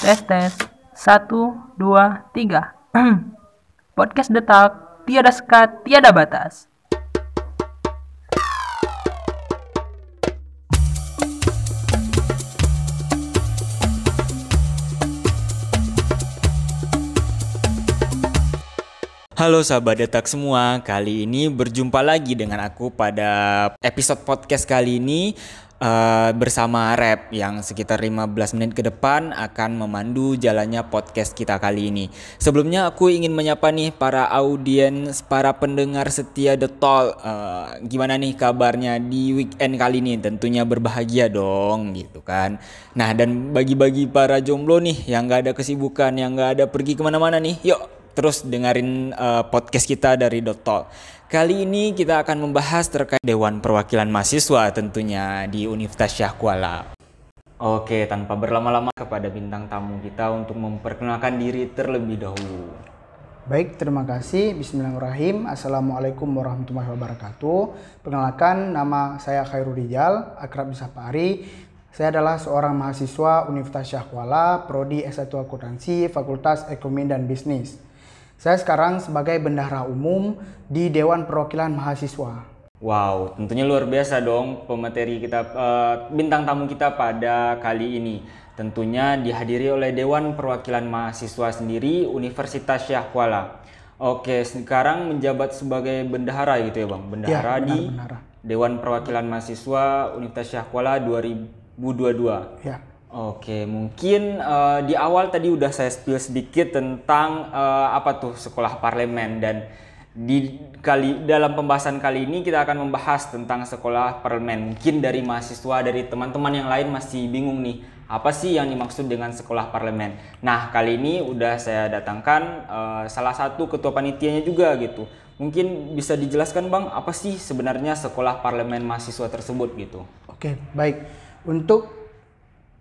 Tes tes. Satu, dua, tiga. Podcast detak. Tiada sekat, tiada batas. Halo sahabat detak semua, kali ini berjumpa lagi dengan aku pada episode podcast kali ini uh, bersama Rap yang sekitar 15 menit ke depan akan memandu jalannya podcast kita kali ini. Sebelumnya aku ingin menyapa nih para audiens, para pendengar setia The Talk. Uh, gimana nih kabarnya di weekend kali ini? Tentunya berbahagia dong gitu kan. Nah dan bagi-bagi para jomblo nih yang gak ada kesibukan, yang gak ada pergi ke mana-mana nih, yuk terus dengerin uh, podcast kita dari Dotol. Kali ini kita akan membahas terkait Dewan Perwakilan Mahasiswa tentunya di Universitas Syah Kuala. Oke, tanpa berlama-lama kepada bintang tamu kita untuk memperkenalkan diri terlebih dahulu. Baik, terima kasih. Bismillahirrahmanirrahim. Assalamualaikum warahmatullahi wabarakatuh. Perkenalkan, nama saya Khairul Rijal, akrab disapa Ari. Saya adalah seorang mahasiswa Universitas Syah Kuala, Prodi S1 Akuntansi, Fakultas Ekonomi dan Bisnis. Saya sekarang sebagai bendahara umum di Dewan Perwakilan Mahasiswa. Wow, tentunya luar biasa dong pemateri kita uh, bintang tamu kita pada kali ini. Tentunya dihadiri oleh Dewan Perwakilan Mahasiswa sendiri Universitas Syah Kuala. Oke, sekarang menjabat sebagai bendahara gitu ya, Bang. Bendahara ya, di bendahara. Dewan Perwakilan Mahasiswa Universitas Syah Kuala 2022. Ya. Oke, mungkin uh, di awal tadi udah saya spill sedikit tentang uh, apa tuh sekolah parlemen dan di kali dalam pembahasan kali ini kita akan membahas tentang sekolah parlemen. Mungkin dari mahasiswa dari teman-teman yang lain masih bingung nih, apa sih yang dimaksud dengan sekolah parlemen? Nah, kali ini udah saya datangkan uh, salah satu ketua panitianya juga gitu. Mungkin bisa dijelaskan Bang, apa sih sebenarnya sekolah parlemen mahasiswa tersebut gitu? Oke, baik. Untuk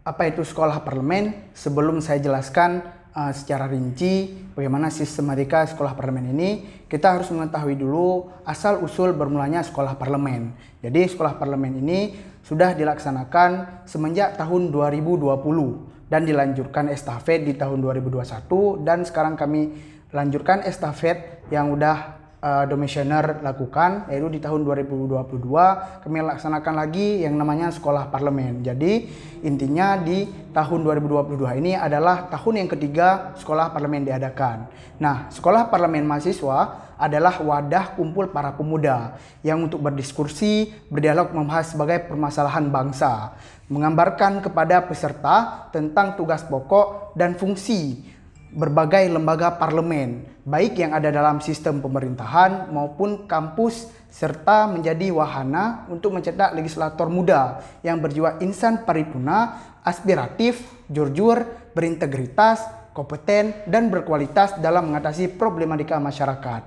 apa itu sekolah parlemen? Sebelum saya jelaskan uh, secara rinci bagaimana sistematika sekolah parlemen ini kita harus mengetahui dulu asal usul bermulanya sekolah parlemen. Jadi sekolah parlemen ini sudah dilaksanakan semenjak tahun 2020 dan dilanjutkan estafet di tahun 2021 dan sekarang kami lanjutkan estafet yang udah uh, Domisioner lakukan yaitu di tahun 2022 kami laksanakan lagi yang namanya sekolah parlemen. Jadi intinya di tahun 2022 ini adalah tahun yang ketiga sekolah parlemen diadakan. Nah, sekolah parlemen mahasiswa adalah wadah kumpul para pemuda yang untuk berdiskusi, berdialog membahas sebagai permasalahan bangsa, menggambarkan kepada peserta tentang tugas pokok dan fungsi berbagai lembaga parlemen, baik yang ada dalam sistem pemerintahan maupun kampus, serta menjadi wahana untuk mencetak legislator muda yang berjiwa insan paripurna, aspiratif, jujur, berintegritas, kompeten, dan berkualitas dalam mengatasi problematika masyarakat.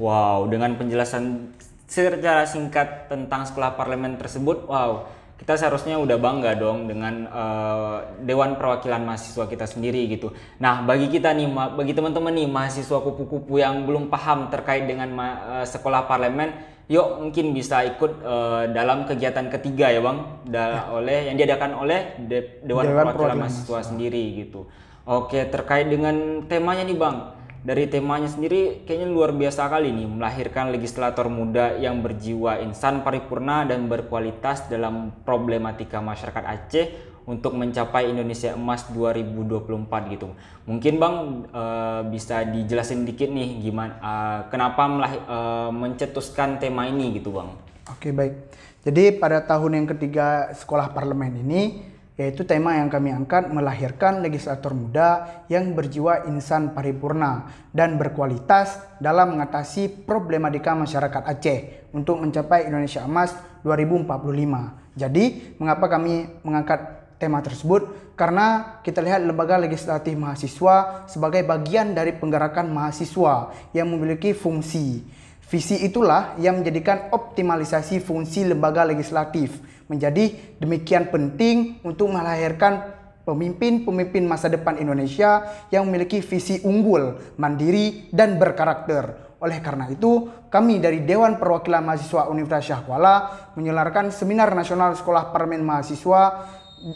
Wow, dengan penjelasan secara singkat tentang sekolah parlemen tersebut, wow, kita seharusnya udah bangga dong dengan uh, Dewan Perwakilan Mahasiswa kita sendiri gitu. Nah, bagi kita nih, bagi teman-teman nih mahasiswa kupu-kupu yang belum paham terkait dengan uh, sekolah parlemen, yuk mungkin bisa ikut uh, dalam kegiatan ketiga ya bang, da ya. oleh yang diadakan oleh De Dewan, Dewan Perwakilan Mahasiswa sendiri gitu. Oke, terkait dengan temanya nih bang dari temanya sendiri kayaknya luar biasa kali nih melahirkan legislator muda yang berjiwa insan paripurna dan berkualitas dalam problematika masyarakat Aceh untuk mencapai Indonesia Emas 2024 gitu. Mungkin Bang e, bisa dijelasin dikit nih gimana e, kenapa melah, e, mencetuskan tema ini gitu Bang. Oke baik. Jadi pada tahun yang ketiga sekolah parlemen ini yaitu tema yang kami angkat melahirkan legislator muda yang berjiwa insan paripurna dan berkualitas dalam mengatasi problematika masyarakat Aceh untuk mencapai Indonesia Emas 2045. Jadi, mengapa kami mengangkat tema tersebut? Karena kita lihat lembaga legislatif mahasiswa sebagai bagian dari penggerakan mahasiswa yang memiliki fungsi. Visi itulah yang menjadikan optimalisasi fungsi lembaga legislatif menjadi demikian penting untuk melahirkan pemimpin-pemimpin masa depan Indonesia yang memiliki visi unggul, mandiri, dan berkarakter. Oleh karena itu, kami dari Dewan Perwakilan Mahasiswa Universitas Syah Kuala menyelarkan Seminar Nasional Sekolah Parlemen Mahasiswa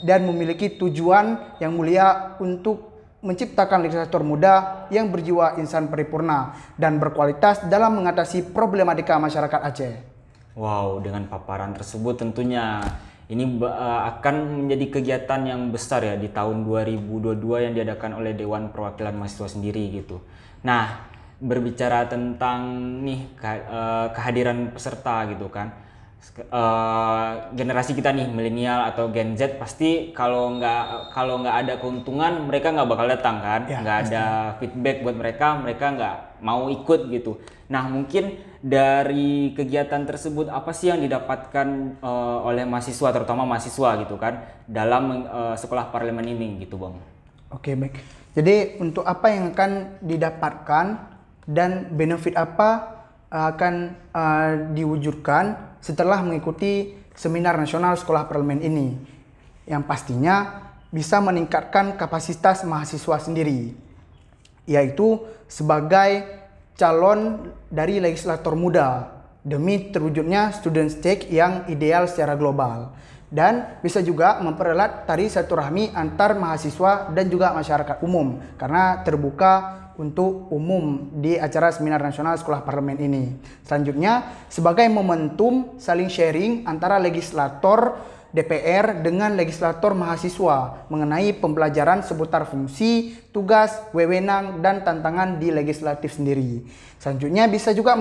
dan memiliki tujuan yang mulia untuk menciptakan legislator muda yang berjiwa insan paripurna dan berkualitas dalam mengatasi problematika masyarakat Aceh. Wow, dengan paparan tersebut tentunya ini uh, akan menjadi kegiatan yang besar ya di tahun 2022 yang diadakan oleh Dewan Perwakilan Mahasiswa sendiri gitu. Nah, berbicara tentang nih ke, uh, kehadiran peserta gitu kan uh, generasi kita nih milenial atau Gen Z pasti kalau nggak kalau nggak ada keuntungan mereka nggak bakal datang kan? Ya, nggak ada feedback buat mereka mereka nggak mau ikut gitu. Nah mungkin dari kegiatan tersebut apa sih yang didapatkan uh, oleh mahasiswa terutama mahasiswa gitu kan dalam uh, sekolah parlemen ini gitu bang? Oke baik jadi untuk apa yang akan didapatkan dan benefit apa akan uh, diwujudkan setelah mengikuti seminar nasional sekolah parlemen ini yang pastinya bisa meningkatkan kapasitas mahasiswa sendiri yaitu sebagai calon dari legislator muda demi terwujudnya student stake yang ideal secara global dan bisa juga mempererat tari satu rahmi antar mahasiswa dan juga masyarakat umum karena terbuka untuk umum di acara seminar nasional sekolah parlemen ini. Selanjutnya, sebagai momentum saling sharing antara legislator DPR dengan legislator mahasiswa mengenai pembelajaran seputar fungsi, tugas, wewenang, dan tantangan di legislatif sendiri. Selanjutnya bisa juga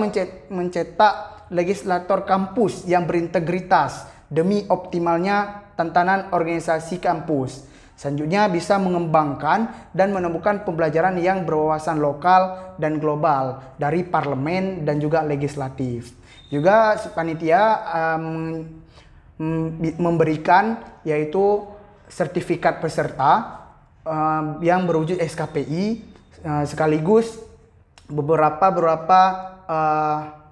mencetak legislator kampus yang berintegritas demi optimalnya tantangan organisasi kampus. Selanjutnya bisa mengembangkan dan menemukan pembelajaran yang berwawasan lokal dan global dari parlemen dan juga legislatif. Juga panitia um, memberikan yaitu sertifikat peserta um, yang berwujud SKPI uh, sekaligus beberapa beberapa uh,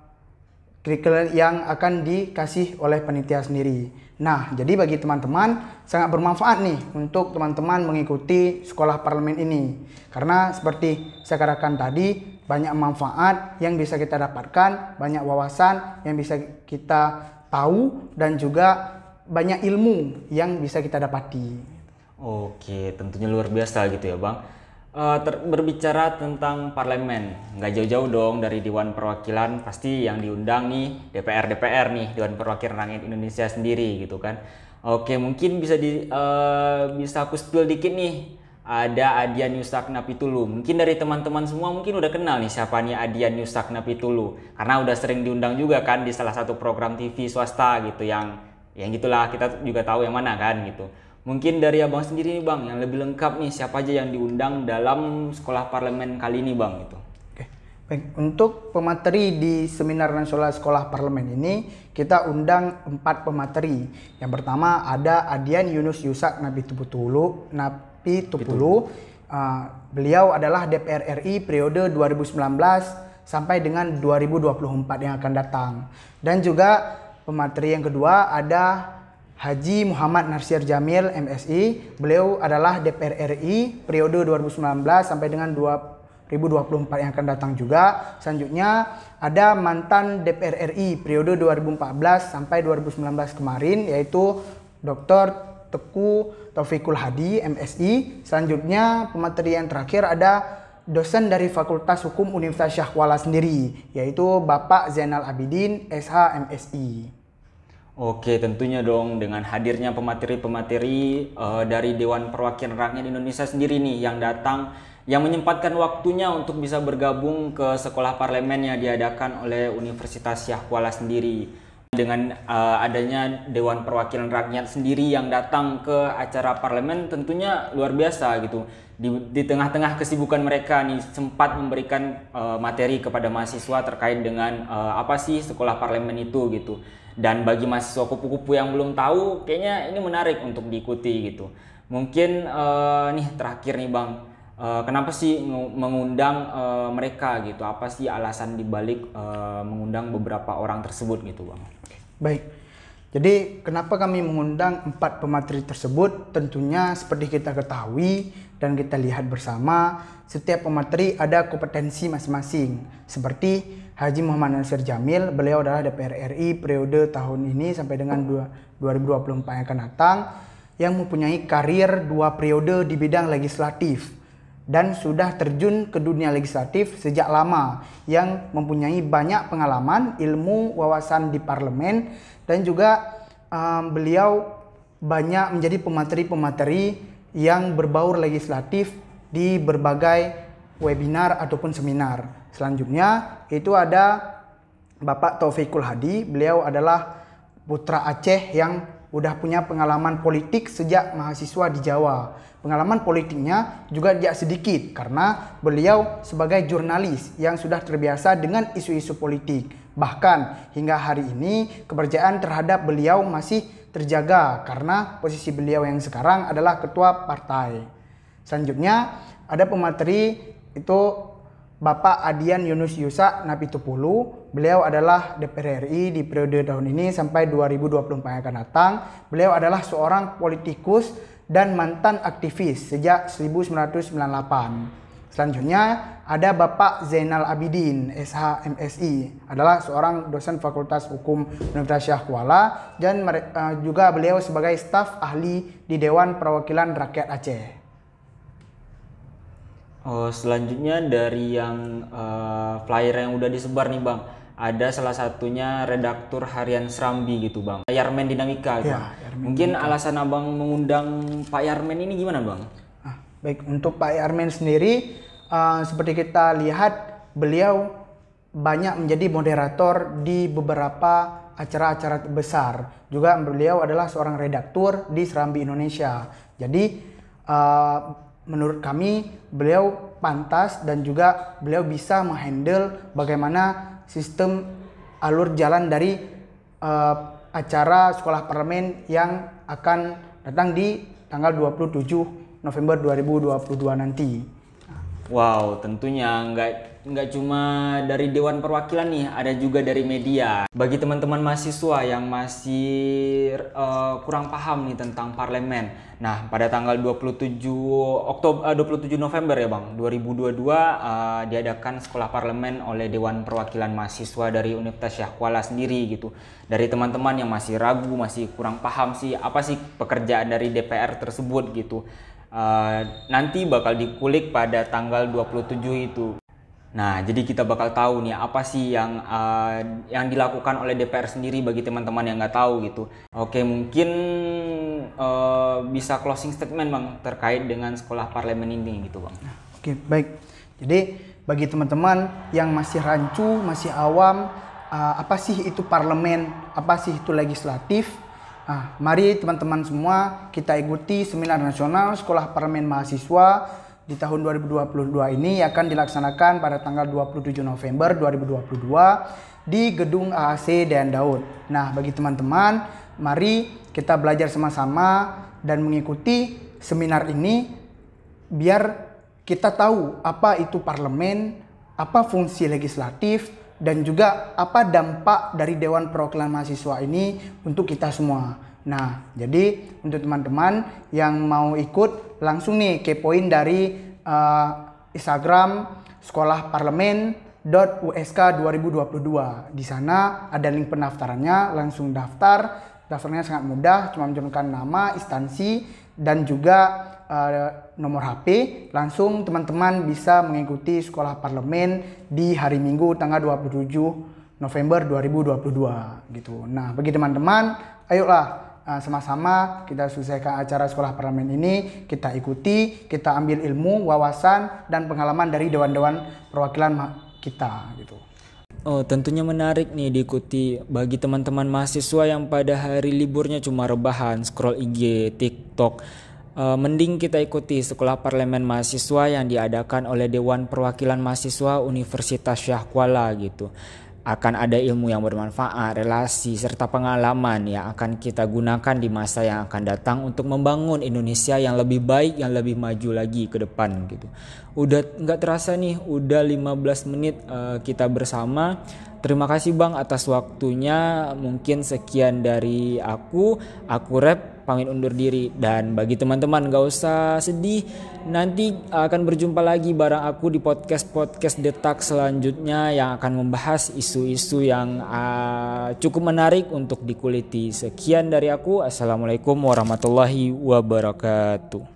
curriculum yang akan dikasih oleh panitia sendiri. Nah, jadi bagi teman-teman sangat bermanfaat nih untuk teman-teman mengikuti sekolah parlemen ini. Karena seperti saya katakan tadi, banyak manfaat yang bisa kita dapatkan, banyak wawasan yang bisa kita tahu dan juga banyak ilmu yang bisa kita dapati. Oke, tentunya luar biasa gitu ya, Bang. Uh, ter berbicara tentang parlemen, nggak jauh-jauh dong dari Dewan Perwakilan, pasti yang diundang nih DPR DPR nih Dewan Perwakilan Rakyat Indonesia sendiri gitu kan. Oke, mungkin bisa di uh, bisa aku spill dikit nih. Ada Adian Yusak Napitulu. Mungkin dari teman-teman semua mungkin udah kenal nih siapa nih Adian Yusak Napitulu. Karena udah sering diundang juga kan di salah satu program TV swasta gitu yang yang gitulah kita juga tahu yang mana kan gitu. Mungkin dari abang sendiri nih bang, yang lebih lengkap nih siapa aja yang diundang dalam sekolah parlemen kali ini bang gitu. Oke, baik. Untuk pemateri di seminar nasional sekolah parlemen ini kita undang empat pemateri. Yang pertama ada Adian Yunus Yusak Nabi Tupulu, Nabi Tupulu. Uh, beliau adalah DPR RI periode 2019 sampai dengan 2024 yang akan datang. Dan juga pemateri yang kedua ada Haji Muhammad Narsir Jamil MSI. Beliau adalah DPR RI periode 2019 sampai dengan 2024 yang akan datang juga. Selanjutnya ada mantan DPR RI periode 2014 sampai 2019 kemarin yaitu Dr. Teku Taufikul Hadi MSI. Selanjutnya pemateri yang terakhir ada dosen dari Fakultas Hukum Universitas Syahwala sendiri yaitu Bapak Zainal Abidin SH MSI. Oke, tentunya dong dengan hadirnya pemateri-pemateri uh, dari Dewan Perwakilan Rakyat Indonesia sendiri nih yang datang yang menyempatkan waktunya untuk bisa bergabung ke sekolah parlemen yang diadakan oleh Universitas Syahkuala sendiri. Dengan uh, adanya Dewan Perwakilan Rakyat sendiri yang datang ke acara parlemen tentunya luar biasa gitu. Di, tengah-tengah kesibukan mereka nih sempat memberikan uh, materi kepada mahasiswa terkait dengan uh, apa sih sekolah parlemen itu gitu dan bagi mahasiswa kupu-kupu yang belum tahu, kayaknya ini menarik untuk diikuti gitu. Mungkin uh, nih terakhir nih bang, uh, kenapa sih mengundang uh, mereka gitu? Apa sih alasan dibalik uh, mengundang beberapa orang tersebut gitu bang? Baik. Jadi kenapa kami mengundang empat pemateri tersebut? Tentunya seperti kita ketahui dan kita lihat bersama, setiap pemateri ada kompetensi masing-masing. Seperti Haji Muhammad Nasir Jamil, beliau adalah DPR RI periode tahun ini sampai dengan 2024 yang akan datang. yang mempunyai karir dua periode di bidang legislatif dan sudah terjun ke dunia legislatif sejak lama yang mempunyai banyak pengalaman, ilmu, wawasan di parlemen dan juga um, beliau banyak menjadi pemateri-pemateri yang berbaur legislatif di berbagai webinar ataupun seminar. Selanjutnya itu ada Bapak Taufikul Hadi, beliau adalah putra Aceh yang udah punya pengalaman politik sejak mahasiswa di Jawa. Pengalaman politiknya juga tidak sedikit karena beliau sebagai jurnalis yang sudah terbiasa dengan isu-isu politik. Bahkan hingga hari ini kepercayaan terhadap beliau masih terjaga karena posisi beliau yang sekarang adalah ketua partai. Selanjutnya ada pemateri itu Bapak Adian Yunus Yusa Napitupulu. Beliau adalah DPR RI di periode tahun ini sampai 2024 yang akan datang. Beliau adalah seorang politikus dan mantan aktivis sejak 1998. Selanjutnya ada Bapak Zainal Abidin, SH MSI, adalah seorang dosen Fakultas Hukum Universitas Syah Kuala dan uh, juga beliau sebagai staf ahli di Dewan Perwakilan Rakyat Aceh. Oh, selanjutnya dari yang uh, flyer yang udah disebar nih bang, ada salah satunya redaktur harian Serambi gitu bang, Yarmen Dinamika. Ya, Yarmen Mungkin Dinamika. alasan abang mengundang Pak Yarmen ini gimana bang? Ah, baik untuk Pak Yarmen sendiri, uh, seperti kita lihat beliau banyak menjadi moderator di beberapa acara-acara besar. Juga beliau adalah seorang redaktur di Serambi Indonesia. Jadi uh, menurut kami beliau pantas dan juga beliau bisa menghandle bagaimana sistem alur jalan dari uh, acara sekolah parlemen yang akan datang di tanggal 27 November 2022 nanti. Wow, tentunya nggak nggak cuma dari Dewan Perwakilan nih, ada juga dari media. Bagi teman-teman mahasiswa yang masih uh, kurang paham nih tentang parlemen. Nah, pada tanggal 27 Oktober uh, 27 November ya, Bang, 2022 uh, diadakan sekolah parlemen oleh Dewan Perwakilan Mahasiswa dari Universitas Syah Kuala sendiri gitu. Dari teman-teman yang masih ragu, masih kurang paham sih apa sih pekerjaan dari DPR tersebut gitu. Uh, nanti bakal dikulik pada tanggal 27 itu. Nah, jadi kita bakal tahu nih apa sih yang uh, yang dilakukan oleh DPR sendiri bagi teman-teman yang nggak tahu gitu. Oke, mungkin uh, bisa closing statement bang terkait dengan sekolah parlemen ini gitu bang. Oke, baik. Jadi bagi teman-teman yang masih rancu, masih awam, uh, apa sih itu parlemen, apa sih itu legislatif? Nah, mari teman-teman semua kita ikuti seminar nasional Sekolah Parlemen Mahasiswa di tahun 2022 ini akan dilaksanakan pada tanggal 27 November 2022 di Gedung AAC Dan Daud. Nah, bagi teman-teman, mari kita belajar sama-sama dan mengikuti seminar ini biar kita tahu apa itu parlemen, apa fungsi legislatif, dan juga apa dampak dari Dewan Perwakilan Mahasiswa ini untuk kita semua. Nah, jadi untuk teman-teman yang mau ikut langsung nih kepoin dari uh, Instagram Sekolah Parlemen .usk 2022. Di sana ada link pendaftarannya, langsung daftar. Daftarnya sangat mudah, cuma mencantumkan nama, instansi dan juga uh, nomor HP. Langsung teman-teman bisa mengikuti Sekolah Parlemen di hari Minggu tanggal 27 November 2022 gitu. Nah, bagi teman-teman, ayolah sama-sama kita selesaikan acara sekolah parlemen ini, kita ikuti, kita ambil ilmu, wawasan dan pengalaman dari dewan-dewan perwakilan kita gitu. Oh, tentunya menarik nih diikuti bagi teman-teman mahasiswa yang pada hari liburnya cuma rebahan, scroll IG, TikTok. Uh, mending kita ikuti sekolah parlemen mahasiswa yang diadakan oleh Dewan Perwakilan Mahasiswa Universitas Syah Kuala gitu akan ada ilmu yang bermanfaat, relasi, serta pengalaman yang akan kita gunakan di masa yang akan datang untuk membangun Indonesia yang lebih baik, yang lebih maju lagi ke depan gitu. Udah nggak terasa nih, udah 15 menit uh, kita bersama. Terima kasih Bang atas waktunya. Mungkin sekian dari aku. Aku rap pamit undur diri. Dan bagi teman-teman gak usah sedih. Nanti akan berjumpa lagi bareng aku di podcast podcast detak selanjutnya yang akan membahas isu-isu yang uh, cukup menarik untuk dikuliti. Sekian dari aku. Assalamualaikum warahmatullahi wabarakatuh